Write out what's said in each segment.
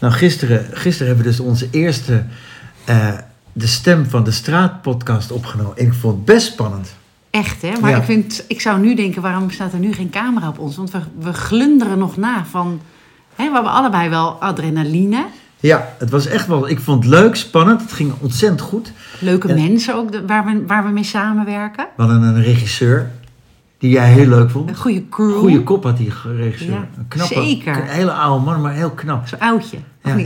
Nou, gisteren, gisteren hebben we dus onze eerste eh, De Stem van de Straat podcast opgenomen. Ik vond het best spannend. Echt, hè? Maar Ja. ik, vind, ik zou nu denken, waarom staat er nu geen camera op ons? Want we, we glunderen nog na van... Hè, we hebben allebei wel adrenaline. Ja, het was echt wel... Ik vond het leuk, spannend. Het ging ontzettend goed. Leuke mensen ook, waar, we, waar we mee samenwerken. We hadden een regisseur die jij heel leuk vond. Een goede crew. Goede kop had die regisseur. Ja, een knappe, zeker. Een hele oude man, maar heel knap. Zo'n oudje. Ja,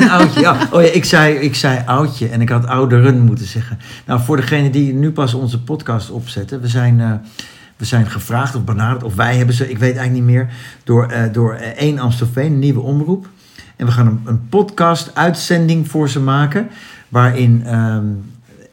een oudje. Ja. Oh ja, ik zei, ik zei oudje en ik had ouderen moeten zeggen. Nou, voor degene die nu pas onze podcast opzetten. We zijn, eh, we zijn gevraagd of benaderd, of wij hebben ze, ik weet eigenlijk niet meer, door, eh door eh, 1 Amstelveen, een nieuwe omroep. En we gaan een, een podcast-uitzending voor ze maken, waarin ehm,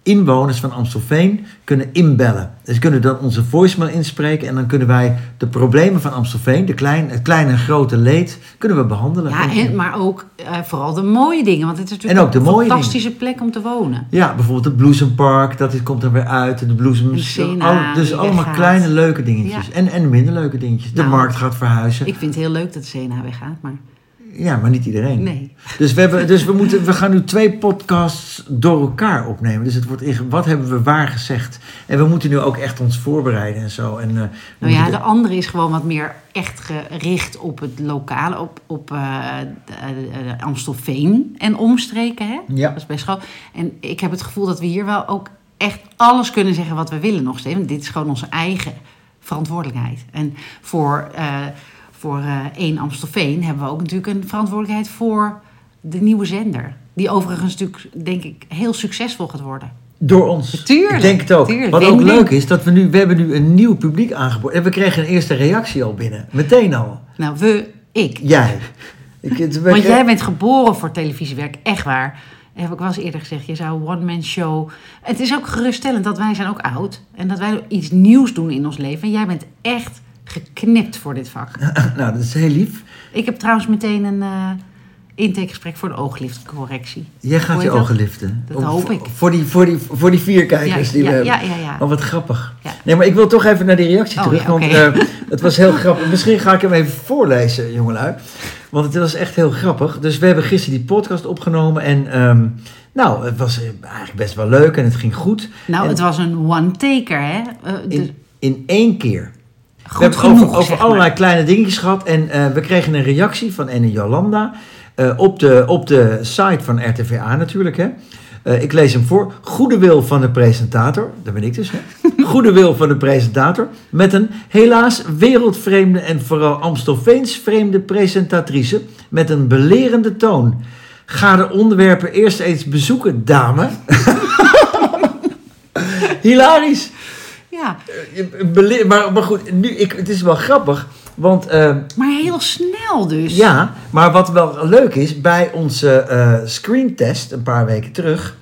inwoners van Amstelveen kunnen inbellen. Dus kunnen dan onze voicemail inspreken en dan kunnen wij de problemen van Amstelveen, de klein, het kleine en grote leed, kunnen we behandelen. Ja, en, maar ook eh, vooral de mooie dingen. Want het is natuurlijk En ook de een fantastische plek om te wonen. Ja, bijvoorbeeld het Bloesempark, dat komt er weer uit. En de bloesems. Al- dus allemaal weggaat. kleine leuke dingetjes. Ja. En, en minder leuke dingetjes. De Nou, markt gaat verhuizen. Ik vind het heel leuk dat de Sena weggaat, maar Ja, maar niet iedereen. nee. Dus, we, hebben, dus we, moeten, we gaan nu twee podcasts door elkaar opnemen. Dus het wordt wat hebben we waar gezegd? En we moeten nu ook echt ons voorbereiden en zo. En, eh, Nou ja, de andere is gewoon wat meer echt gericht op het lokale, op, op eh, de Amstelveen en omstreken. Hè? Ja. Dat is best groot. En ik heb het gevoel dat we hier wel ook echt alles kunnen zeggen wat we willen nog steeds. Want dit is gewoon onze eigen verantwoordelijkheid. En voor, eh voor eh één Amstelveen hebben we ook natuurlijk een verantwoordelijkheid voor de nieuwe zender. Die overigens natuurlijk, denk ik, heel succesvol gaat worden. Door ons. Tuurlijk, Ik denk het ook. tuurlijk. Wat ook leuk is, dat we nu, we hebben nu een nieuw publiek aangeboden. En we kregen een eerste reactie al binnen. Meteen al. Nou, we, ik. Jij. Ik, het- Want jij bent geboren voor televisiewerk, echt waar. Heb ik wel eens eerder gezegd, je zou one-man show... Het is ook geruststellend dat wij zijn ook oud. En dat wij iets nieuws doen in ons leven. En jij bent echt geknipt voor dit vak. Nou, dat is heel lief. Ik heb trouwens meteen een eh intakegesprek voor de oogliftcorrectie. Jij gaat je ogen liften. Dat Om- hoop ik. Voor die, voor die, voor die vier kijkers Ja, die we ja, hebben. ja, ja, ja. Oh, wat grappig. Nee, maar ik wil toch even naar die reactie Oh, terug. Want eh, het was heel grappig. Misschien ga ik hem even voorlezen, jongelui. Want het was echt heel grappig. Dus we hebben gisteren die podcast opgenomen. En ehm, nou, het was eh, eigenlijk best wel leuk en het ging goed. Nou, En het was een one-taker, hè? De- in, in één keer. Goed we hebben genoeg, over, over maar. allerlei kleine dingetjes gehad. En eh, we kregen een reactie van ene Jolanda. eh, op, de, op de site van RTVA natuurlijk. Hè. Eh, ik lees hem voor. Goede wil van de presentator. Dat ben ik dus. Hè. Goede wil van de presentator. Met een helaas wereldvreemde en vooral Amstelveens vreemde presentatrice. Met een belerende toon. Ga de onderwerpen eerst eens bezoeken, dame. Hilarisch. Ja, Je- bele- Maar, maar goed, nu, ik, het is wel grappig. Want eh, maar heel snel dus. ja, maar wat wel leuk is, bij onze eh screentest een paar weken terug,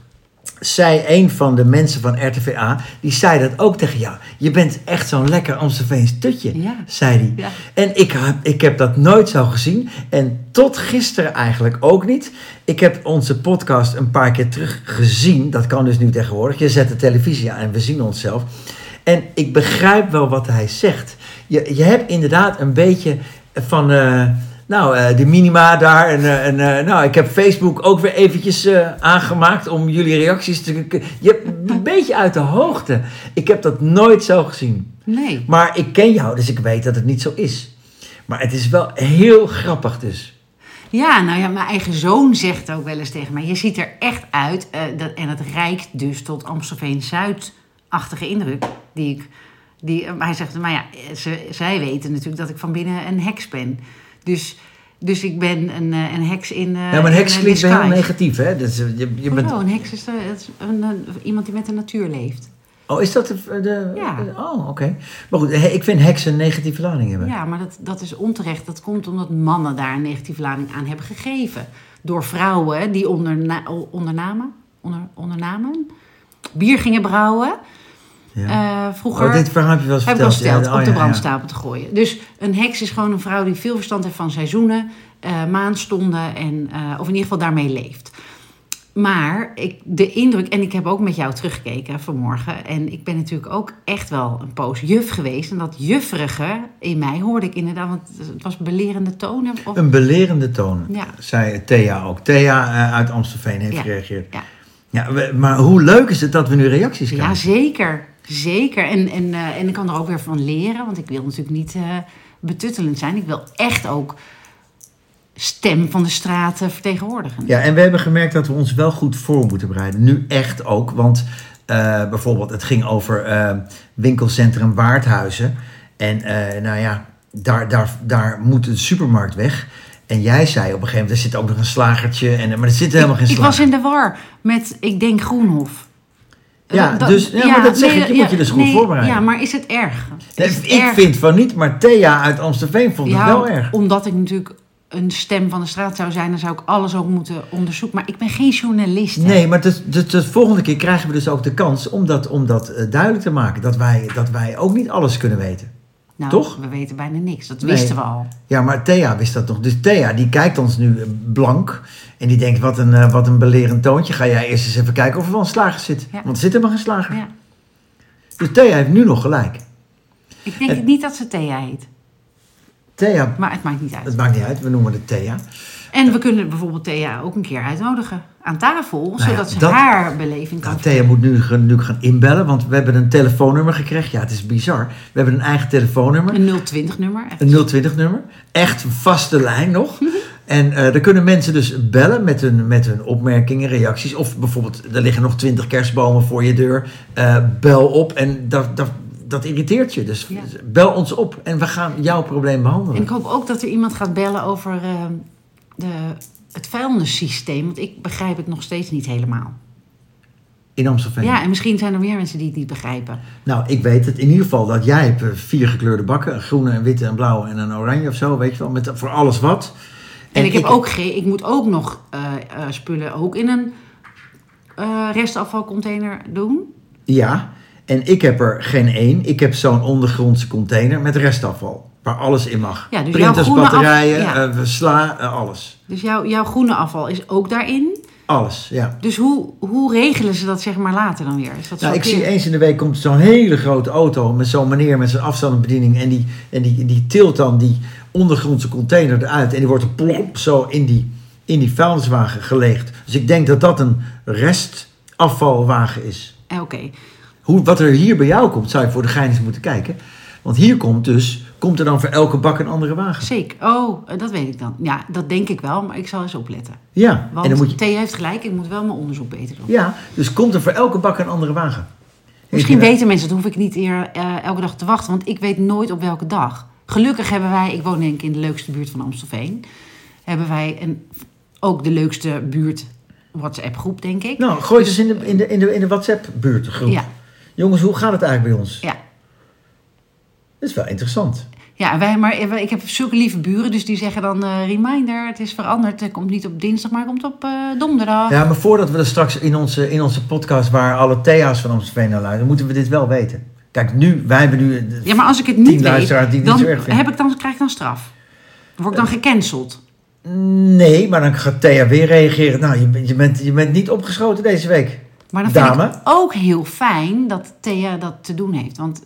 zei een van de mensen van RTVA, die zei dat ook tegen jou. Je bent echt zo'n lekker Amstelveens tutje, Ja. zei hij. Ja. En ik heb, ik heb dat nooit zo gezien. En tot gisteren eigenlijk ook niet. Ik heb onze podcast een paar keer terug gezien. Dat kan dus nu tegenwoordig. Je zet de televisie aan en we zien onszelf. En ik begrijp wel wat hij zegt. Je, je hebt inderdaad een beetje van... eh, nou, eh, de minima daar. En, eh, en nou, ik heb Facebook ook weer eventjes aangemaakt om jullie reacties te... Je hebt een beetje uit de hoogte. Ik heb dat nooit zo gezien. Nee. Maar ik ken jou, dus ik weet dat het niet zo is. Maar het is wel heel grappig dus. Ja, nou ja, mijn eigen zoon zegt ook wel eens tegen mij: Je ziet er echt uit. dat, en het reikt dus tot Amstelveen-Zuid-achtige indruk. Die ik, die, maar hij zegt: Maar ja, ze, zij weten natuurlijk dat ik van binnen een heks ben. Dus, dus ik ben een, eh, een heks in. eh, ja, maar een heks in, eh, klinkt wel heel negatief, hè? Dus, je, je bent... Hoezo? Een heks is, is een, een- iemand die met de natuur leeft. Oh, is dat de... de Ja. Oh, oké. Maar goed, ik vind heksen een negatieve lading hebben. Ja, maar dat, dat is onterecht. Dat komt omdat mannen daar een negatieve lading aan hebben gegeven. Door vrouwen die onderna ondernamen, onder, ondernamen, bier gingen brouwen. Ja. eh, vroeger Oh, dit verhaal heb je wel eens heb verteld. verteld, Ja, op oh, de brandstapel te gooien. Dus een heks is gewoon een vrouw die veel verstand heeft van seizoenen, eh maanstonden en, eh, of in ieder geval daarmee leeft. Maar ik, de indruk, en ik heb ook met jou teruggekeken vanmorgen. En ik ben natuurlijk ook echt wel een poos juf geweest. En dat jufferige in mij hoorde ik inderdaad, want het was belerende toon. hè, Of, Een belerende toon, Ja. zei Thea ook. Thea uit Amstelveen heeft Ja. gereageerd. ja. Ja, maar hoe leuk is het dat we nu reacties krijgen? ja, zeker. En, en, eh, en ik kan er ook weer van leren, want ik wil natuurlijk niet eh, betuttelend zijn. Ik wil echt ook stem van de straat vertegenwoordigen. Ja, en we hebben gemerkt dat we ons wel goed voor moeten bereiden. Nu echt ook, want eh, bijvoorbeeld het ging over winkelcentrum Waardhuizen. En nou ja, daar, daar, daar moet de supermarkt weg. En jij zei op een gegeven moment, er zit ook nog een slagertje. En, maar er zit helemaal geen ik slager. was in de war met, ik denk, Groenhof. Ja, dus- ja, maar dat zeg ik, je moet je dus goed nee, voorbereiden. Ja, maar is het erg? Nee, Is het ik erg? vind van niet, maar Thea uit Amstelveen vond het wel erg. omdat ik natuurlijk een stem van de straat zou zijn, dan zou ik alles ook moeten onderzoeken. Maar ik ben geen journalist. hè. Nee, maar de, de, de volgende keer krijgen we dus ook de kans om dat, om dat eh, duidelijk te maken. Dat wij, dat wij ook niet alles kunnen weten. Nou, toch? We weten bijna niks. Dat Nee. wisten we al. Ja, maar Thea wist dat nog. Dus Thea, die kijkt ons nu blank. En die denkt, wat een, eh, wat een belerend toontje. Ga jij eerst eens even kijken of er wel een slager zit. Ja. Want er zit helemaal geen slager. Ja. Dus Thea heeft nu nog gelijk. Ik denk Het- niet dat ze Thea heet. Thea, Maar het maakt niet uit. het maakt niet uit, we noemen het Thea. En we kunnen bijvoorbeeld Thea ook een keer uitnodigen aan tafel, Nou ja, zodat ze dat- haar beleving kan Nou, Thea moet nu, nu gaan inbellen, want we hebben een telefoonnummer gekregen. Ja, het is bizar. We hebben een eigen telefoonnummer. Een 020-nummer. Een 020-nummer. Echt een vaste lijn nog. En eh daar kunnen mensen dus bellen met hun, met hun opmerkingen, reacties. Of bijvoorbeeld, er liggen nog 20 kerstbomen voor je deur. Eh, bel op en dat, dat, dat irriteert je. Dus Ja. bel ons op en we gaan jouw probleem behandelen. En ik hoop ook dat er iemand gaat bellen over eh, de, het vuilnissysteem. Want ik begrijp het nog steeds niet helemaal. In Amstelveen. Ja, en misschien zijn er meer mensen die het niet begrijpen. Nou, ik weet het in ieder geval dat jij hebt eh, vier gekleurde bakken. Een groene, een witte, een blauwe en een oranje of zo. Weet je wel, met, voor alles wat. En, ik, heb ook ge- ik moet ook nog eh, eh, spullen ook in een restafvalcontainer doen. Ja, en ik heb er geen één. Ik heb zo'n ondergrondse container met restafval. Waar alles in mag. Ja, dus Printers, af- batterijen, ja. eh, sla, eh, alles. Dus jouw, jouw groene afval is ook daarin. Alles, ja. Dus hoe, hoe regelen ze dat zeg maar later dan weer? Is dat Nou, ik zie eens in de week komt zo'n hele grote auto met zo'n meneer met zijn afstandsbediening. En die, en die, die tilt dan die ondergrondse container eruit. En die wordt plop zo in die, in die vuilniswagen gelegd. Dus ik denk dat dat een restafvalwagen is. Eh, Oké. Hoe, wat er hier bij jou komt, zou je voor de gein eens moeten kijken. Want hier komt dus, komt er dan voor elke bak een andere wagen. Zeker. Oh, eh, dat weet ik dan. Ja, dat denk ik wel, maar ik zal eens opletten. Ja, Want en dan moet je, heeft gelijk, ik moet wel mijn onderzoek beter doen. ja, dus komt er voor elke bak een andere wagen. Misschien weten mensen, dat hoef ik niet eer, eh, elke dag te wachten, want ik weet nooit op welke dag. Gelukkig hebben wij, ik woon denk ik in de leukste buurt van Amstelveen, hebben wij een, ook de leukste buurt WhatsApp groep, denk ik. Nou, gooi het eens in de, in de, in de, in de WhatsApp-buurtgroep. Ja, Jongens, hoe gaat het eigenlijk bij ons? ja. Dat is wel interessant. Ja, wij, maar ik heb zulke lieve buren, dus die zeggen dan, eh, reminder, het is veranderd. Het komt niet op dinsdag, maar het komt op eh, donderdag. Ja, maar voordat we er straks in onze, in onze podcast, waar alle Thea's van Amstelveen naar luisteren, moeten we dit wel weten. Kijk, nu, wij hebben nu... eh, Ja, maar als ik het niet weet, die dan, niet heb ik dan, krijg ik dan straf. Word ik dan gecanceld? Nee, maar dan gaat Thea weer reageren. Nou, je, bent- je, bent, je bent niet opgeschoten deze week. Maar dan vind Dame? ik ook heel fijn dat Thea dat te doen heeft. Want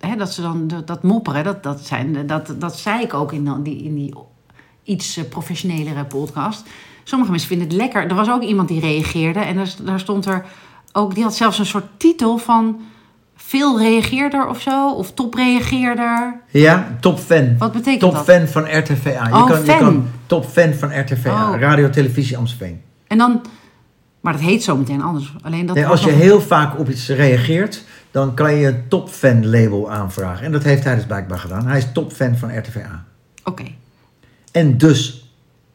hè, dat ze dan dat, dat mopperen, dat, dat, zijn, dat, dat zei ik ook in die, in die iets eh, professionelere podcast. Sommige mensen vinden het lekker. Er was ook iemand die reageerde en daar, daar stond er ook, die had zelfs een soort titel van veel reageerder of zo, of topreageerder. Ja, topfan. Wat betekent Top dat? fan van RTVA. Je, Oh, kan, je fan. kan top fan van RTVA. Oh. Radio Televisie Amstelveen. En dan, maar dat heet zo meteen anders. Alleen dat Nee, als je nog- heel vaak op iets reageert, dan kan je een topfan label aanvragen. En dat heeft hij dus blijkbaar gedaan. Hij is topfan van RTVA. Oké. En dus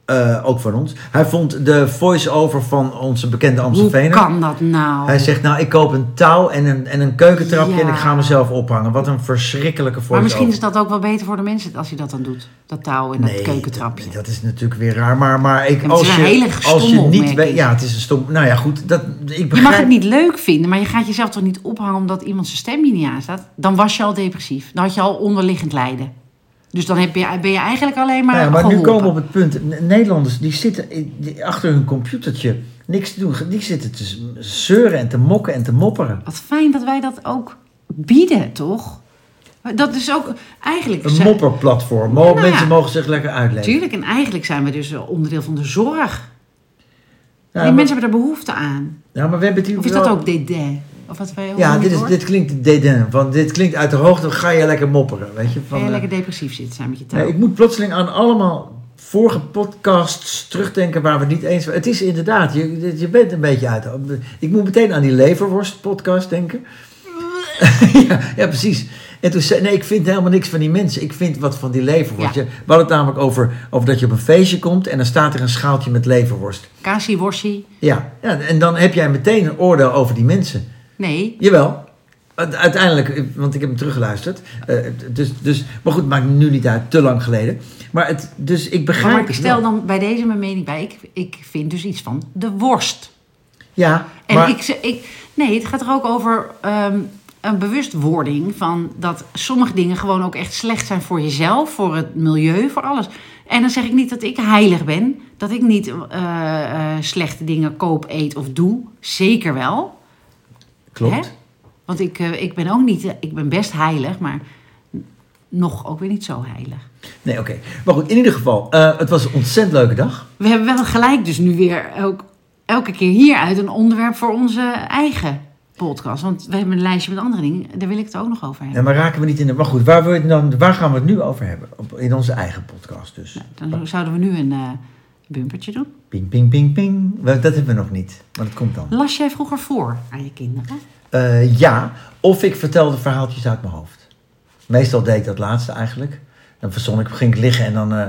eh, ook van ons. Hij vond de voice-over van onze bekende Hoe Amstelveener. kan dat nou? Hij zegt, nou, ik koop een touw en een, en een keukentrapje Ja. en ik ga mezelf ophangen. Wat een verschrikkelijke voice-over. Maar misschien is dat ook wel beter voor de mensen als je dat dan doet. Dat touw en dat keukentrapje. Dat, dat is natuurlijk weer raar. Maar, maar ik, als, je, als je niet weet... Ja, het is een stom... Nou ja, goed. Dat, ik Je begrijp... mag het niet leuk vinden, maar je gaat jezelf toch niet ophangen omdat iemand zijn stem hier niet aanstaat? Dan was je al depressief. Dan had je al onderliggend lijden. Dus dan heb je, ben je eigenlijk alleen maar ja, maar nu komen we op het punt. Nederlanders die zitten achter hun computertje niks te doen. Die zitten te zeuren en te mokken en te mopperen. Wat fijn dat wij dat ook bieden, toch? Dat is ook eigenlijk... Een zijn- mopperplatform. Mo- Nou. Mensen mogen zich lekker uitleggen. Tuurlijk, en eigenlijk zijn we dus onderdeel van de zorg. Ja, Die maar, mensen hebben er behoefte aan. ja, maar we hebben het hier Of is wel- dat ook dédain? Of wat wij Ja, dit, is, dit klinkt dédain. Want dit klinkt uit de hoogte. Ga je lekker mopperen. Weet je? Ga Van, je eh, lekker depressief zitten zijn met je nee, ik moet plotseling aan allemaal vorige podcasts terugdenken waar we het niet eens waren. Het is inderdaad, je, je bent een beetje uit. Ik moet meteen aan die leverworst podcast denken. ja, ja, precies. En toen zei nee, ik vind helemaal niks van die mensen. Ik vind wat van die leverworst. Ja. Je- We hadden het namelijk over, over dat je op een feestje komt en dan staat er een schaaltje met leverworst. Kasi, worsie. Ja, ja, en dan heb jij meteen een oordeel over die mensen. Nee, Jawel. Uite- Uiteindelijk, want ik heb hem teruggeluisterd. eh, dus, dus, maar goed, maakt nu niet uit, te lang geleden. Maar het, dus ik begrijp maar ik stel dan bij deze mijn mening bij. Ik, ik vind dus iets van de worst. Ja, En maar ik, ik, nee, het gaat er ook over ehm, een bewustwording van dat sommige dingen gewoon ook echt slecht zijn voor jezelf, voor het milieu, voor alles. En dan zeg ik niet dat ik heilig ben, dat ik niet eh, eh, slechte dingen koop, eet of doe. Zeker wel. Klopt. Hè? Want ik, eh, ik ben ook niet, eh, ik ben best heilig, maar nog ook weer niet zo heilig. Nee, oké. Maar goed, in ieder geval, eh, het was een ontzettend leuke dag. We hebben wel gelijk dus nu weer ook, elke keer hieruit een onderwerp voor onze eigen podcast. Want we hebben een lijstje met andere dingen. Daar wil ik het ook nog over hebben. En maar raken we niet in de... Maar goed, waar, het dan, waar gaan we het nu over hebben? Op, in onze eigen podcast dus. Dan zouden we nu een bumpertje doen. Ping, ping, ping, ping. Dat hebben we nog niet, maar dat komt dan. Las jij vroeger voor aan je kinderen? Eh, ja, of ik vertelde verhaaltjes uit mijn hoofd. Meestal deed ik dat laatste eigenlijk. Dan verzon ik, ging ik liggen en dan, eh,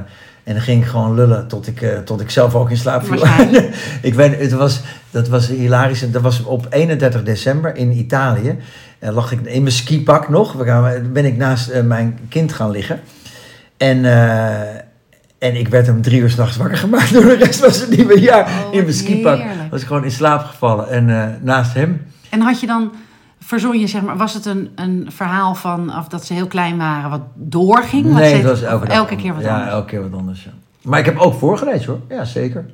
en dan ging ik gewoon lullen tot ik, eh, tot ik zelf ook in slaap viel. Ik weet, het was, dat was hilarisch. En Dat was op 31 december in Italië. En lag ik in mijn skipak nog. We gaan- ben ik naast mijn kind gaan liggen. En, en ik werd om drie uur s'nachts wakker gemaakt door de rest van het nieuwe jaar. Oh, in mijn skipak was ik gewoon in slaap gevallen. En eh, naast hem En had je dan, verzon je zeg maar, was het een, een verhaal van of dat ze heel klein waren wat doorging? Nee, het was elke, dag elke keer wat ja, anders? elke keer wat anders. Ja. Maar ik heb ook voorgelezen hoor. Ja, zeker.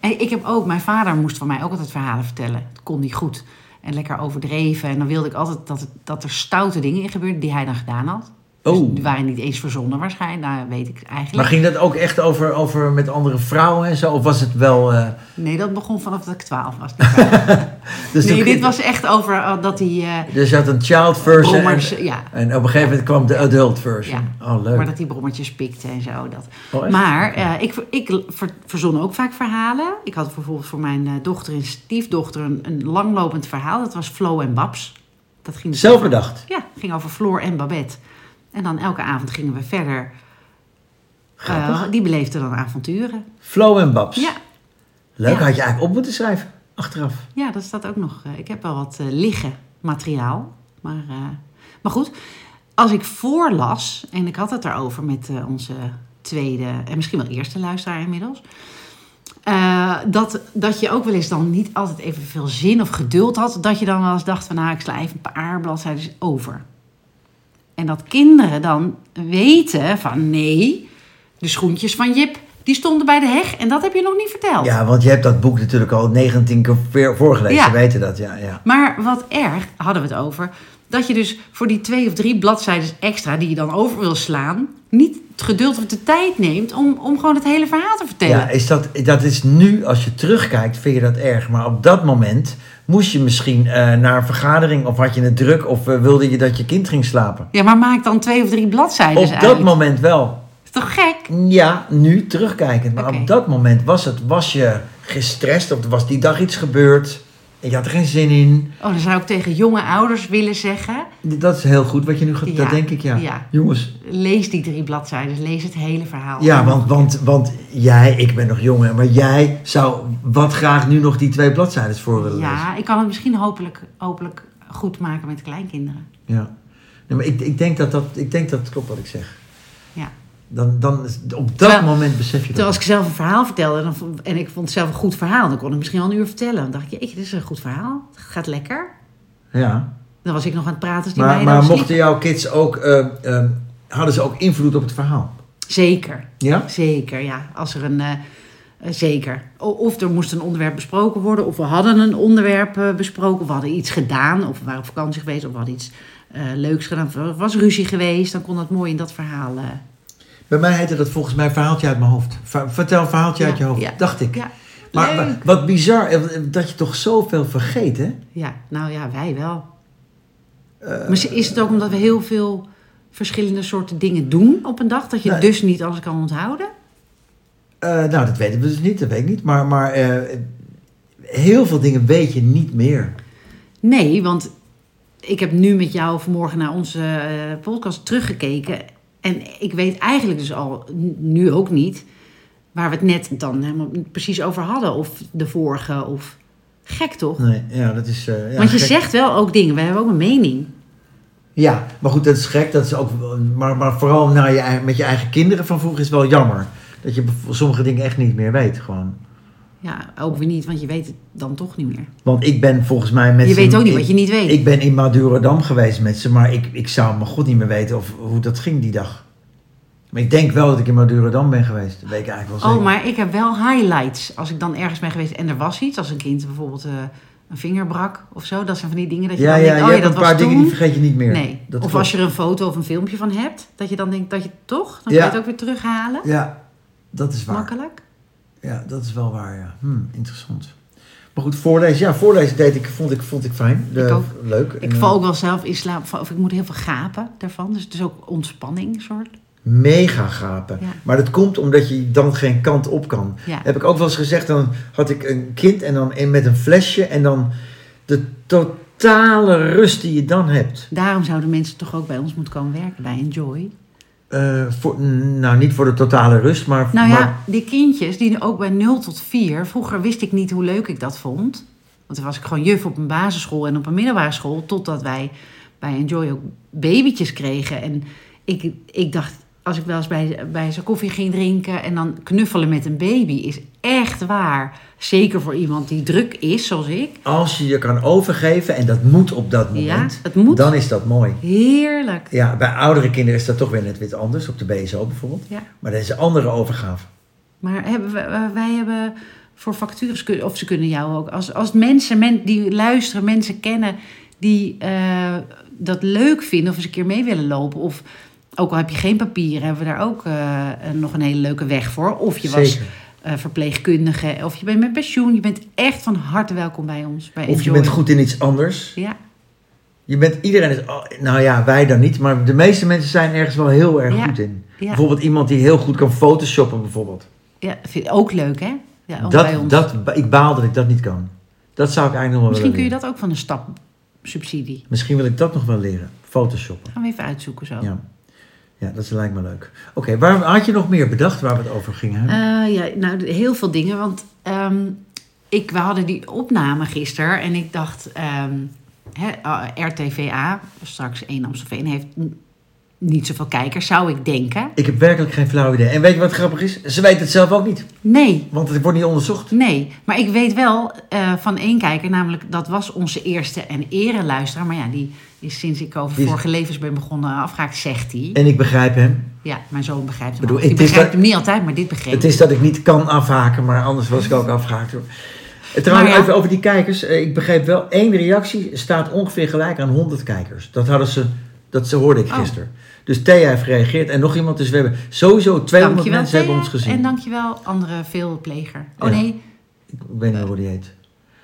En ik heb ook, mijn vader moest van mij ook altijd verhalen vertellen. Dat kon niet goed. En lekker overdreven. En dan wilde ik altijd dat, dat er stoute dingen in gebeurden die hij dan gedaan had. Dus Oh. die waren niet eens verzonnen waarschijnlijk. Nou, weet ik Maar eigenlijk. ging dat ook echt over, over met andere vrouwen en zo? Of was het wel... eh, Nee, dat begon vanaf dat ik twaalf was. dus nee, dit was echt over eh, dat hij... eh, Dus je had een child version en, ja, en op een gegeven moment kwam de adult version. Oh, leuk. maar dat hij brommertjes pikte en zo. Dat. Oh? Maar ik, ik ver- verzon ook vaak verhalen. Ik had bijvoorbeeld voor mijn dochter en stiefdochter een, een langlopend verhaal. Dat was Flo en Babs. Dat ging dus Zelf over- bedacht. Ja, ging over Floor en Babette. En dan elke avond gingen we verder. Eh, die beleefden dan avonturen. Flo en Babs. Ja, Leuk, Ja. had je eigenlijk op moeten schrijven. Achteraf. ja, dat staat ook nog. eh, ik heb wel wat eh, liggen, materiaal. Maar, maar goed, als ik voorlas, en ik had het erover met onze tweede en misschien wel eerste luisteraar inmiddels. dat, dat je ook wel eens dan niet altijd evenveel zin of geduld had. Dat je dan wel eens dacht van nou, ik sla even een paar bladzijden over. En dat kinderen dan weten van nee, de schoentjes van Jip, die stonden bij de heg en dat heb je nog niet verteld. Ja, want je hebt dat boek natuurlijk al 19 keer voorgelezen. Ja. Ze weten dat, ja. ja. Maar wat erg, hadden we het over, dat je dus voor die twee of drie bladzijden extra die je dan over wil slaan, niet het geduld of de tijd neemt om, om gewoon het hele verhaal te vertellen. Ja, is dat, dat is nu, als je terugkijkt, vind je dat erg. Maar op dat moment moest je misschien eh, naar een vergadering... of had je het druk of eh, wilde je dat je kind ging slapen. Ja, maar maak dan twee of drie bladzijden op uit. dat moment wel. is toch gek? Ja, nu terugkijkend. Maar op dat moment was, het, was je gestrest of was die dag iets gebeurd... je had er geen zin in. Oh, dan zou ik tegen jonge ouders willen zeggen, Dat is heel goed wat je nu gaat... Ja, Dat denk ik, ja. ja. Jongens, lees die drie bladzijden, lees het hele verhaal. Ja, want, want, want jij, ik ben nog jong, hè, maar jij zou wat graag nu nog die twee bladzijden voor willen lezen. Ja, ik kan het misschien hopelijk, hopelijk goed maken met kleinkinderen. Ja. Nee, maar ik, ik, denk dat dat, ik denk dat het klopt wat ik zeg. Ja. Dan, dan, op dat Terwijl- moment besef je Terwijl als dat. ik zelf een verhaal vertelde dan, en ik vond het zelf een goed verhaal, dan kon ik misschien wel een uur vertellen. Dan dacht ik, dit is een goed verhaal. Het gaat lekker. Ja. Dan was ik nog aan het praten die Maar, maar al mochten jouw kids ook eh, eh, hadden ze ook invloed op het verhaal? Zeker. Ja? Zeker, ja. Als er een. eh, zeker. Of er moest een onderwerp besproken worden, of we hadden een onderwerp besproken, of we hadden iets gedaan, of we waren op vakantie geweest, of we hadden iets leuks gedaan, of er was ruzie geweest, dan kon dat mooi in dat verhaal. Bij mij heette dat volgens mij verhaaltje uit mijn hoofd. Vertel een verhaaltje Ja, uit je hoofd, ja. dacht ik. ja, maar leuk. wat bizar, eh, dat je toch zoveel vergeet, hè? ja, nou ja, wij wel. Eh, Maar is het ook omdat we heel veel verschillende soorten dingen doen op een dag, dat je dus niet alles kan onthouden? eh, nou, dat weten we dus niet, dat weet ik niet. Maar, maar heel veel dingen weet je niet meer. Nee, want ik heb nu met jou vanmorgen naar onze podcast teruggekeken. En ik weet eigenlijk dus al, nu ook niet, waar we het net dan helemaal precies over hadden. Of de vorige, of gek toch? Nee, ja, dat is... eh, ja, want je gek. zegt wel ook dingen, we hebben ook een mening. Ja, maar goed, dat is gek. Dat is ook, maar, maar vooral naar je, met je eigen kinderen van vroeger is wel jammer. Dat je sommige dingen echt niet meer weet, gewoon. Ja, ook weer niet, want je weet het dan toch niet meer. Want ik ben volgens mij met je weet ook niet ik- wat je niet weet. Ik ben in Madurodam geweest met ze, maar ik, ik zou mijn god niet meer weten of, hoe dat ging die dag. Maar ik denk wel dat ik in Madurodam ben geweest. Dat weet ik eigenlijk wel oh, maar ik heb wel highlights. Als ik dan ergens ben geweest en er was iets, als een kind bijvoorbeeld eh, een vinger brak of zo. Dat zijn van die dingen dat je Ja, dan ja, denkt, oh ja, dat een was paar dingen toen. die vergeet je niet meer. Nee. Dat of klopt. als je er een foto of een filmpje van hebt, dat je dan denkt dat je toch, dan Ja. kan je het ook weer terughalen. Ja, dat is waar. Makkelijk. Ja, dat is wel waar, ja. Hm, interessant. Maar goed, voorlezen. Ja, voorlezen deed ik, vond ik, vond ik fijn. De- Ik ook. Leuk. Ik En, val eh, ook wel zelf in slaap, of ik moet heel veel gapen daarvan. Dus het is ook ontspanning soort. mega gapen. Ja. Maar dat komt omdat je dan geen kant op kan. Ja. Heb ik ook wel eens gezegd, dan had ik een kind en dan met een flesje en dan de totale rust die je dan hebt. Daarom zouden mensen toch ook bij ons moeten komen werken, bij Enjoy. Eh, voor, nou, niet voor de totale rust, maar... Nou ja, maar- die kindjes die ook bij 0 tot 4. Vroeger wist ik niet hoe leuk ik dat vond. Want toen was ik gewoon juf op een basisschool en op een middelbare school. Totdat wij bij Enjoy ook babytjes kregen. En ik, ik dacht, als ik wel eens bij, bij ze koffie ging drinken en dan knuffelen met een baby, is echt waar. Zeker voor iemand die druk is, zoals ik. Als je je kan overgeven, en dat moet op dat Ja, moment, het moet. dan is dat mooi. Heerlijk. Ja, bij oudere kinderen is dat toch weer net weer anders, op de BSO bijvoorbeeld. Ja. Maar dat is een andere overgave. Maar hebben we, eh, wij hebben voor vacatures, kun- of ze kunnen jou ook, als, als mensen men, die luisteren, mensen kennen die eh, dat leuk vinden of eens een keer mee willen lopen. Of ook al heb je geen papieren, hebben we daar ook eh, nog een hele leuke weg voor. Of je was eh, verpleegkundige, of je bent met pensioen. Je bent echt van harte welkom bij ons. Bij Of je bent goed in iets anders. Ja, Je bent, iedereen is, oh, nou ja, wij dan niet, maar de meeste mensen zijn ergens wel heel erg Ja. goed in. ja, Bijvoorbeeld iemand die heel goed kan photoshoppen bijvoorbeeld. ja, vind ik ook leuk hè? Ja, ook bij Dat, ons. dat, ik baal dat ik dat niet kan. Dat zou ik eigenlijk nog wel Misschien kun je dat ook van een stapsubsidie. leren. Misschien wil ik dat nog wel leren. Photoshoppen. Gaan we even uitzoeken zo. Ja. Ja, dat lijkt me leuk. Oké, waar had je nog meer bedacht waar we het over gingen? Eh, ja, nou, heel veel dingen. Want ehm, ik, we hadden die opname gisteren en ik dacht, hè, eh, RTVA, straks 1 Amstelveen, heeft niet zoveel kijkers, zou ik denken. ik heb werkelijk geen flauw idee. En weet je wat grappig is? Ze weten het zelf ook niet. Nee, Want het wordt niet onderzocht. nee. Maar ik weet wel eh, van één kijker, namelijk dat was onze eerste en ereluisteraar. Maar ja, die is sinds ik over is- vorige levens ben begonnen afgehaakt, zegt hij. En ik begrijp hem. Ja, mijn zoon begrijpt hem Bedoel, begrijpt dat- hem niet altijd, maar dit begreep Het is dat ik niet kan afhaken, maar anders was ik ook afgehaakt. hoor. Eh, Trouwens, ja. even over die kijkers. Eh, Ik begreep wel, één reactie staat ongeveer gelijk aan 100 kijkers. Dat hadden ze, dat ze hoorde ik Oh. Dus Thea heeft gereageerd en nog iemand. Dus we hebben sowieso 200 Dankjewel, mensen hebben ons gezien. En dankjewel, andere veelpleger. Oh Ja. nee, Ik weet niet hoe die heet.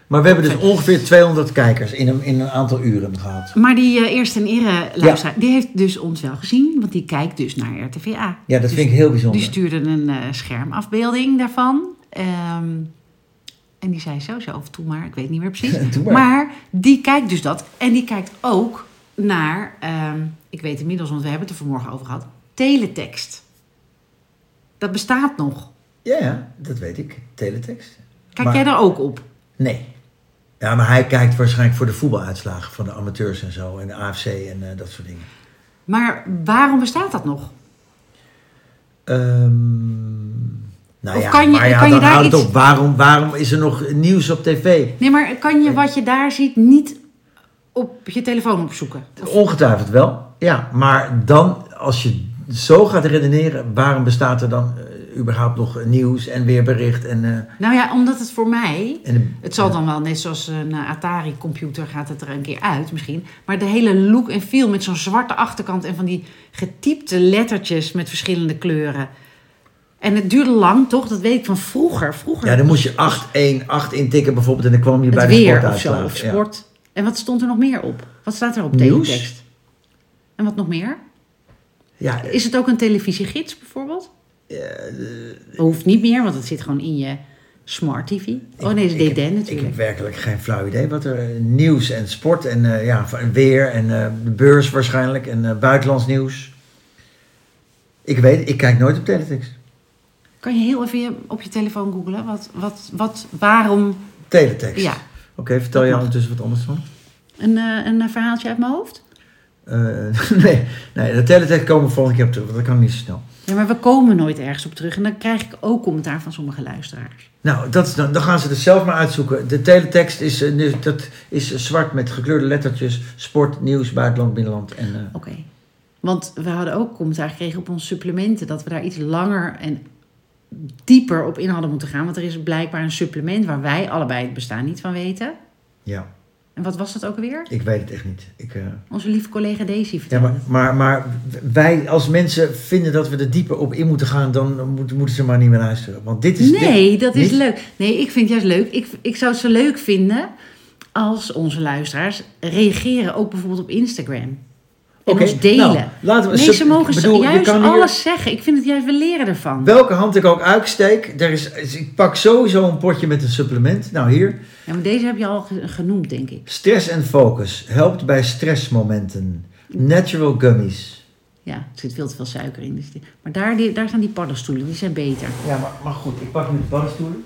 Maar we hebben dus ongeveer 200 kijkers in een, in een aantal uren gehad. Maar die eh, eerste en ere luisteraar, die heeft dus ons wel gezien. Want die kijkt dus naar RTVA. Ja, dat Dus vind ik heel bijzonder. Die stuurde een eh, schermafbeelding daarvan. Ehm, en die zei zo, zo, of toe maar, ik weet niet meer precies. Maar die kijkt dus dat. En die kijkt ook naar, ehm, ik weet inmiddels, want we hebben het er vanmorgen over gehad, teletext. Dat bestaat nog. Ja, ja, dat weet ik. Teletext. Kijk Maar- jij daar ook op? Nee. Ja, maar hij kijkt waarschijnlijk voor de voetbaluitslagen van de amateurs en zo. En de AFC en eh, dat soort dingen. Maar waarom bestaat dat nog? Ehm, nou Of ja, kan je- maar ja, kan je daar houdt iets- op. Waarom, waarom is er nog nieuws op tv? Nee, maar kan je wat je daar ziet niet op je telefoon opzoeken? Of- Ongetwijfeld wel. Ja, maar dan als je zo gaat redeneren, waarom bestaat er dan eh, überhaupt nog nieuws en weerbericht en... eh, Nou ja, omdat het voor mij en Het zal dan wel, net zoals een eh, Atari-computer, gaat het er een keer uit misschien. Maar de hele look en feel met zo'n zwarte achterkant en van die getypte lettertjes met verschillende kleuren. En het duurde lang, toch? Dat weet ik van vroeger. vroeger ja, dan moest je 8-1, 8 intikken bijvoorbeeld en dan kwam je bij de weer of sportuitslag. zo, of Ja. sport. En wat stond er nog meer op? Wat staat er op Nieuws. teletext? En wat nog meer? Ja, Is het ook een televisiegids bijvoorbeeld? eh, Dat hoeft niet meer, want het zit gewoon in je smart TV. Oh nee, is ik, DDN heb, ik natuurlijk. heb werkelijk geen flauw idee wat er eh, nieuws en sport en eh, ja, weer en eh, de beurs waarschijnlijk en eh, buitenlands nieuws. Ik weet, ik kijk nooit op teletext. Kan je heel even op je telefoon googlen? Wat, wat, wat, waarom? Teletext. Ja, Oké, vertel je ondertussen wat anders van? een, eh, een verhaaltje uit mijn hoofd? Eh, nee, nee, de teletext komen we volgende keer op terug, want dat kan niet zo snel. Ja, maar we komen nooit ergens op terug. En dan krijg ik ook commentaar van sommige luisteraars. Nou, dat dan, dan gaan ze het zelf maar uitzoeken. De teletext is, eh, dat is zwart met gekleurde lettertjes. Sport, nieuws, buitenland, binnenland. En, eh, Oké. Want we hadden ook commentaar gekregen op onze supplementen... dat we daar iets langer en dieper op in hadden moeten gaan. Want er is blijkbaar een supplement waar wij allebei het bestaan niet van weten. ja, En wat was dat ook alweer? ik weet het echt niet. Ik, eh, Onze lieve collega Daisy ja, vertelde. maar, maar, maar wij als mensen vinden dat we er dieper op in moeten gaan... dan moet- moeten ze maar niet meer luisteren. Want dit is... nee, dit- dat is niet- leuk. Nee, ik vind het juist leuk. Ik, ik zou het zo leuk vinden als onze luisteraars reageren ook bijvoorbeeld op Instagram. En Oké, ons delen. nou, laten we... nee, ze mogen bedoel, juist hier- alles zeggen. Ik vind het juist, we leren ervan. Welke hand ik ook uitsteek, er is, ik pak sowieso een potje met een supplement. Nou, hier. Ja, maar deze heb je al ge- genoemd, denk ik. Stress en focus. Helpt bij stressmomenten. Natural gummies. Ja, er zit veel te veel suiker in. Dus maar daar, die, daar zijn die paddenstoelen, die zijn beter. Ja, maar, maar goed, ik pak nu de paddenstoelen.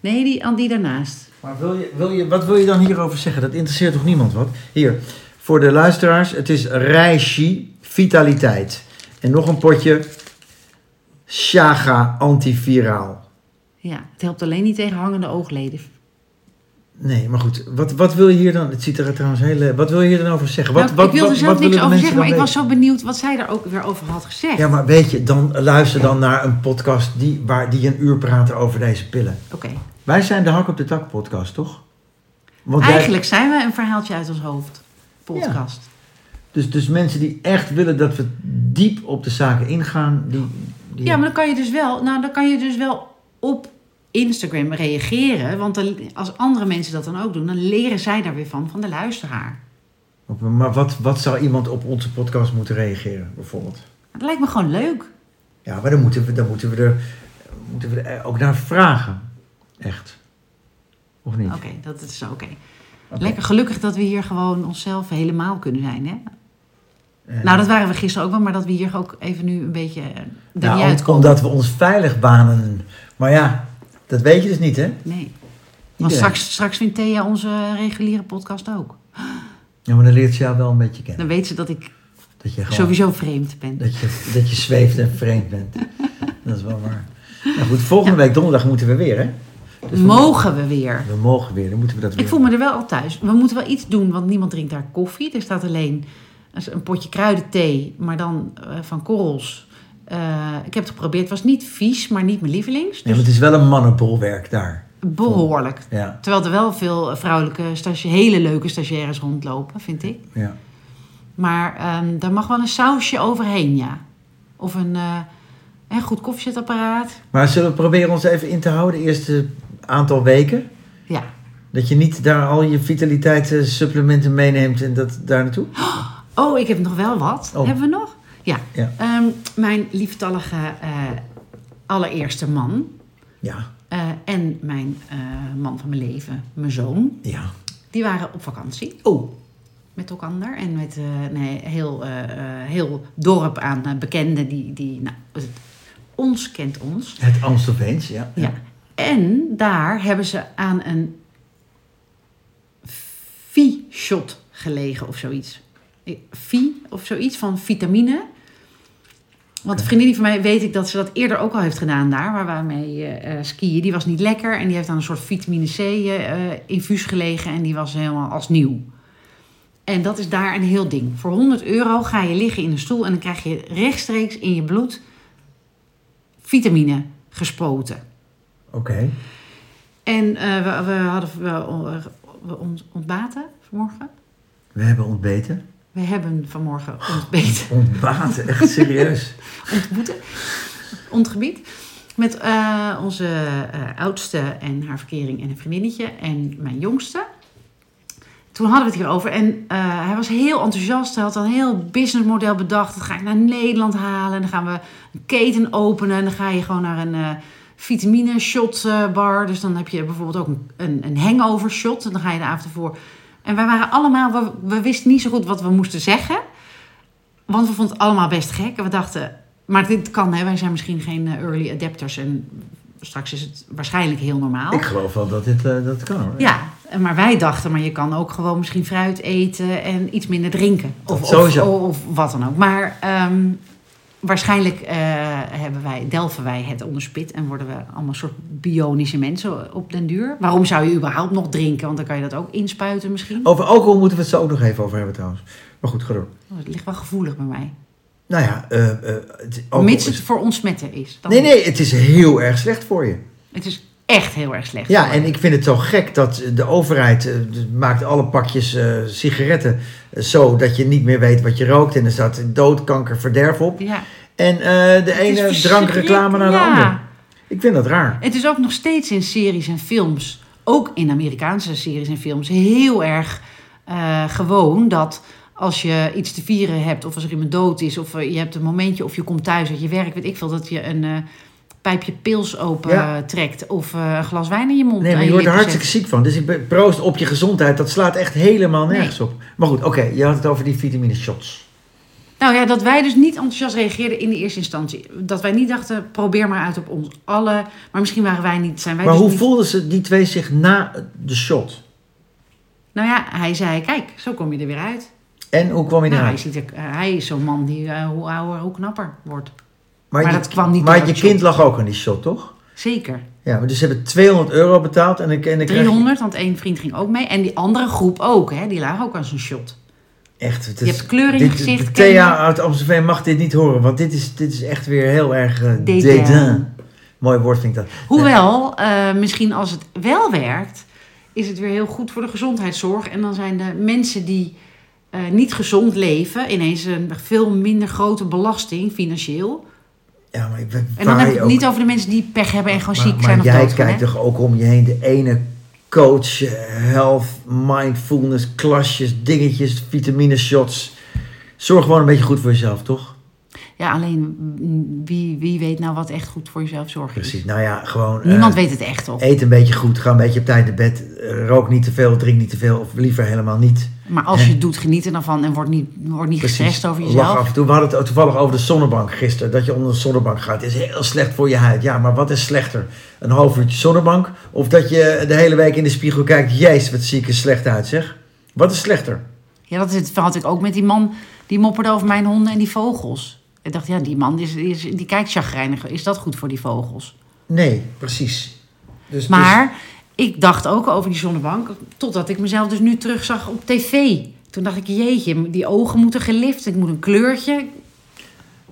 Nee, die, die daarnaast. Maar wil je, wil je, wat wil je dan hierover zeggen? Dat interesseert toch niemand wat? Hier, voor de luisteraars, het is Reishi Vitaliteit. En nog een potje Shaga Antiviraal. Ja, het helpt alleen niet tegen hangende oogleden. Nee, maar goed, wat, wat wil je hier dan? Het ziet er trouwens heel. eh, Wat wil je hier dan over zeggen? Wat, Nou, wat, ik wilde wat, zelf wat niks over zeggen, maar ik was zo benieuwd wat zij daar ook weer over had gezegd. Ja, maar weet je, dan luister dan naar een podcast die, waar, die een uur praten over deze pillen. Oké. Wij zijn de Hak op de Tak podcast, toch? Want jij- Eigenlijk zijn we een verhaaltje uit ons hoofd. Podcast. dus, dus mensen die echt willen dat we diep op de zaken ingaan, die. die Ja, maar dan kan je dus wel, nou, dan kan je dus wel op Instagram reageren. Want dan, als andere mensen dat dan ook doen, dan leren zij daar weer van, van de luisteraar. Maar wat, wat zou iemand op onze podcast moeten reageren, bijvoorbeeld? Dat lijkt me gewoon leuk. Ja, maar dan moeten we, dan moeten we, er, moeten we er ook naar vragen. Echt. Of niet? Oké, dat is oké. Lekker gelukkig dat we hier gewoon onszelf helemaal kunnen zijn, hè? Eh, Nou, dat waren we gisteren ook wel, maar dat we hier ook even nu een beetje eh, er nou, om- omdat we ons veilig banen. Maar ja, dat weet je dus niet, hè? Nee. Want straks, straks vindt Thea onze reguliere podcast ook. Ja, maar dan leert ze jou wel een beetje kennen. Dan weet ze dat ik Dat je gewoon, sowieso vreemd ben. Dat je, dat je zweeft en vreemd bent. dat is wel waar. Nou goed, volgende week donderdag moeten we weer, hè? Dus Mogen we weer? We mogen weer, dan moeten we dat weer. Ik voel me er wel al thuis. We moeten wel iets doen, want niemand drinkt daar koffie. Er staat alleen een potje kruidenthee, maar dan eh, van korrels. Eh, ik heb het geprobeerd. Het was niet vies, maar niet mijn lievelings. Nee, maar het is wel een mannenbolwerk daar. behoorlijk. Ja, Terwijl er wel veel vrouwelijke, stage- hele leuke stagiaires rondlopen, vind ik. ja. Maar ehm daar mag wel een sausje overheen, ja. Of een, eh, een goed koffiezetapparaat. Maar zullen we proberen ons even in te houden, de eerste aantal weken? Ja. Dat je niet daar al je vitaliteitssupplementen meeneemt en dat daar naartoe? Oh, ik heb nog wel wat. Oh. Hebben we nog? Ja. Ja. Ehm, mijn lieftallige eh, allereerste man. Ja, eh, en mijn eh, man van mijn leven, mijn zoon. ja. Die waren op vakantie Oh, met elkaar. En met nee, heel, heel dorp aan bekenden. Die, die, nou, ons kent ons. het Amstelveens, ja. Ja. En daar hebben ze aan een V-shot gelegen of zoiets. V of zoiets van vitamine. Want een vriendin van mij weet ik dat ze dat eerder ook al heeft gedaan daar, waar wij mee eh, skiën. Die was niet lekker en die heeft aan een soort vitamine C eh, infuus gelegen en die was helemaal als nieuw. En dat is daar een heel ding. Voor 100 euro ga je liggen in een stoel en dan krijg je rechtstreeks in je bloed vitamine gespoten. Oké. En eh, we, we hadden we, we ont- ontbaten vanmorgen. We hebben ontbeten. We hebben vanmorgen ontbeten. Ontbaten, echt serieus. ontmoeten, ontgebied. Met eh, onze eh, oudste en haar verkering en een vriendinnetje en mijn jongste. Toen hadden we het hierover en hij was heel enthousiast. Hij had een heel businessmodel bedacht. Dat ga ik naar Nederland halen. En dan gaan we een keten openen. En dan ga je gewoon naar een vitamine shot eh, bar. Dus dan heb je bijvoorbeeld ook een, een, een hangover shot. En dan ga je de avond ervoor. En wij waren allemaal, we, we wisten niet zo goed wat we moesten zeggen. Want we vonden het allemaal best gek. En we dachten, maar dit kan, hè. Wij zijn misschien geen eh, early adapters. En straks is het waarschijnlijk heel normaal. Ik geloof wel dat dit eh, dat kan hoor. Ja, maar wij dachten, maar je kan ook gewoon misschien fruit eten en iets minder drinken. Of, of, of wat dan ook. Maar ehm, waarschijnlijk eh, hebben wij, delven wij het onderspit en worden we allemaal soort bionische mensen op den duur. Waarom zou je überhaupt nog drinken? Want dan kan je dat ook inspuiten misschien. Over alcohol moeten we het zo ook nog even over hebben trouwens. Maar goed, ga door. Oh, het ligt wel gevoelig bij mij. Nou ja, eh, eh, het, alcohol Mits het is- voor ontsmetten is. Dan Nee, nee, het is heel erg slecht voor je. Het is echt heel erg slecht. Ja, en ik vind het zo gek dat de overheid maakt alle pakjes sigaretten zo dat je niet meer weet wat je rookt. En er staat dood, kanker, verderf op. Ja. En eh, de ene drankreclame naar de Ja. andere. Ik vind dat raar. Het is ook nog steeds in series en films, ook in Amerikaanse series en films, heel erg eh, gewoon dat als je iets te vieren hebt, of als er iemand dood is, of eh, je hebt een momentje, of je komt thuis uit je werk, weet ik veel, dat je een pijpje pils open Ja. trekt of een glas wijn in je mond. Nee, maar je wordt er hartstikke ziek van. Dus ik ben proost op je gezondheid. Dat slaat echt helemaal nergens op. Maar goed, oké. je had het over die vitamine shots. Nou ja, dat wij dus niet enthousiast reageerden in de eerste instantie. Dat wij niet dachten, probeer maar uit op ons alle. Maar misschien waren wij niet, zijn wij Maar dus hoe niet- voelden ze die twee zich na de shot? Nou ja, hij zei, kijk, zo kom je er weer uit. En hoe kwam je Nou, hij, ziet eh, hij is zo'n man die eh, hoe ouder, hoe knapper wordt. maar maar je, dat kwam niet maar je kind lag ook aan die shot, toch? Zeker. Ja, dus ze hebben 200 euro betaald. En, en je- 300, want één vriend ging ook mee. En die andere groep ook, hè, die lagen ook aan zijn shot. Echt, het Je is, hebt kleur in je gezicht, de je? Thea uit Amstelveen mag dit niet horen, want dit is, dit is echt weer heel erg uh, Dédain. dédain. Mooi woord vind ik dat. Hoewel, eh, misschien als het wel werkt, is het weer heel goed voor de gezondheidszorg. En dan zijn de mensen die eh, niet gezond leven ineens een veel minder grote belasting financieel. Ja, maar ik, En waar dan heb je ik het ook- niet over de mensen die pech hebben en gewoon maar, ziek maar zijn of jij kijkt hè? toch ook om je heen. De ene coach, eh, health, mindfulness, klasjes, dingetjes, vitamine shots. Zorg gewoon een beetje goed voor jezelf, toch? Ja, alleen mm, wie, wie weet nou wat echt goed voor jezelf zorgen is. Precies. Nou ja, gewoon... eh, Niemand weet het echt, toch? Eet een beetje goed, ga een beetje op tijd naar bed. eh, Rook niet te veel, drink niet te veel, of liever helemaal niet. Maar als je het doet, geniet er dan van en word niet, word niet gestrest over Lach jezelf. af en toe. We hadden het toevallig over de zonnebank gisteren. Dat je onder de zonnebank gaat. is heel slecht voor je huid. Ja, maar wat is slechter? Een half uurtje zonnebank? Of dat je de hele week in de spiegel kijkt. Jezus, wat zie ik er slecht uit, zeg. Wat is slechter? Ja, dat is het, had ik ook met die man die mopperde over mijn honden en die vogels. Ik dacht, ja, die man is, die, is- die kijkt chagrijnig. Is dat goed voor die vogels? Nee, precies. Dus, Maar ik dacht ook over die zonnebank, totdat ik mezelf dus nu terugzag op tv. Toen dacht ik, jeetje, die ogen moeten gelift. Ik moet een kleurtje.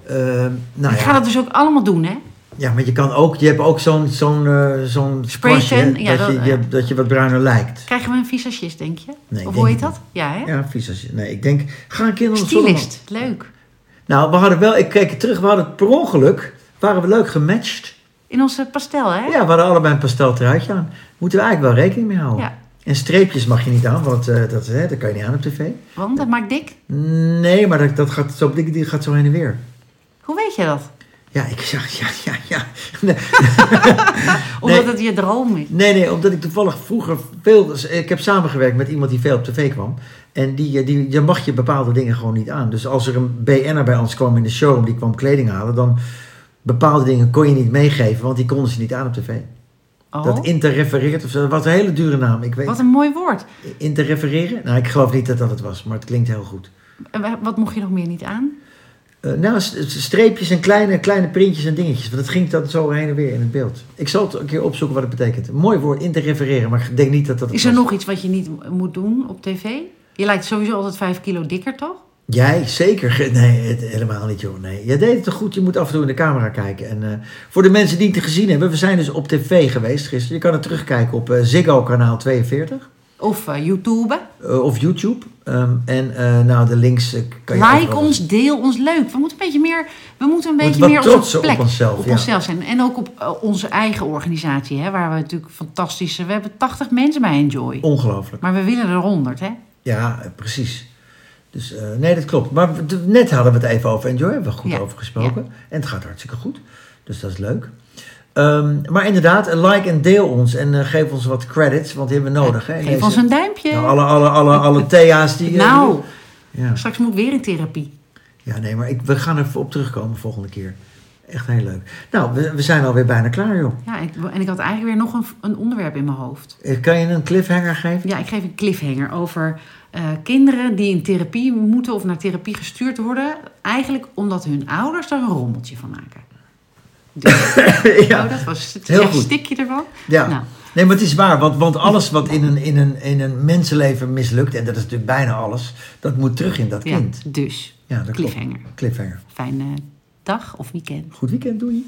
dus, eh, nou ik ga ja. dat dus ook allemaal doen, hè? ja, maar je kan ook... Je hebt ook zo'n zo'n eh, zo'n Spray tan, ja, dat, je, je, dat je wat bruiner lijkt. Krijgen we een visagist, denk je? Nee, of denk hoe heet dat? Ja, hè? Ja, je... Nee, ik denk... Ga een keer de. Stylist, leuk. Nou, we hadden wel... Ik keek terug. We hadden per ongeluk... Waren we leuk gematcht. In onze pastel, hè? Ja, we hadden allebei een pasteltruitje aan. Moeten we eigenlijk wel rekening mee houden. Ja. En streepjes mag je niet aan, want eh, dat, hè, dat kan je niet aan op tv. Want dat maakt dik. Nee, maar dat, dat gaat zo, die, die gaat zo heen en weer. Hoe weet je dat? Ja, ik zeg, ja, ja, ja. Nee, Omdat Nee. het je droom is. nee, nee, omdat ik toevallig vroeger veel... Ik heb samengewerkt met iemand die veel op tv kwam. En die, die, je mag je bepaalde dingen gewoon niet aan. Dus als er een BN'er bij ons kwam in de show, die kwam kleding halen, dan bepaalde dingen kon je niet meegeven, want die konden ze niet aan op tv. Oh, Dat interrefereert of zo, dat was een hele dure naam. Ik weet, wat een mooi woord. interrefereren? Nou, ik geloof niet dat dat het was, maar het klinkt heel goed. En wa- Wat mocht je nog meer niet aan? Eh, nou, streepjes en kleine, kleine printjes en dingetjes. Want het ging dan zo heen en weer in het beeld. Ik zal het een keer opzoeken wat het betekent. Een mooi woord, interrefereren, maar ik denk niet dat dat het Is er was. nog iets wat je niet moet doen op tv? Je lijkt sowieso altijd 5 kilo dikker, toch? Jij, zeker. Nee, het, helemaal niet, joh. Nee. Jij deed het toch goed. Je moet af en toe in de camera kijken. En eh, voor de mensen die het gezien hebben, we zijn dus op tv geweest gisteren. Je kan het terugkijken op eh, Ziggo kanaal 42. Of eh, YouTube. of YouTube. Ehm, en eh, nou, de links kan je Like ons, deel ons leuk. We moeten een beetje meer, we moeten een beetje meer trots op, plek, op onszelf, op ja. onszelf zijn. En ook op onze eigen organisatie, hè, waar we natuurlijk fantastische... We hebben 80 mensen bij Enjoy. Ongelooflijk. Maar we willen er 100, hè? Ja, precies. Dus eh, nee, dat klopt. Maar net hadden we het even over Enjoy. Hebben we goed Ja, over gesproken. En het gaat hartstikke goed. Dus dat is leuk. Ehm, maar inderdaad, like en deel ons. En eh, geef ons wat credits, want die hebben we nodig. Hè, Geef deze- ons een duimpje. Nou, alle, alle, alle, alle Thea's die... eh, nou, ja. straks moet ik weer in therapie. ja, nee, maar ik, we gaan er op terugkomen volgende keer. Echt heel leuk. Nou, we, we zijn alweer bijna klaar, joh. Ja, ik, en ik had eigenlijk weer nog een, een onderwerp in mijn hoofd. Eh, Kan je een cliffhanger geven? Ja, ik geef een cliffhanger over eh, kinderen die in therapie moeten of naar therapie gestuurd worden. Eigenlijk omdat hun ouders er een rommeltje van maken. Dus, ja. oh, dat was het Heel goed. stikje ervan. ja. Nou, Nee, maar het is waar. Want, want alles wat in een, in, een, in een mensenleven mislukt... en dat is natuurlijk bijna alles... dat moet terug in dat ja, kind. dus, Ja, dat klopt. cliffhanger. Cliffhanger. Fijne dag of weekend. Goed weekend, doei.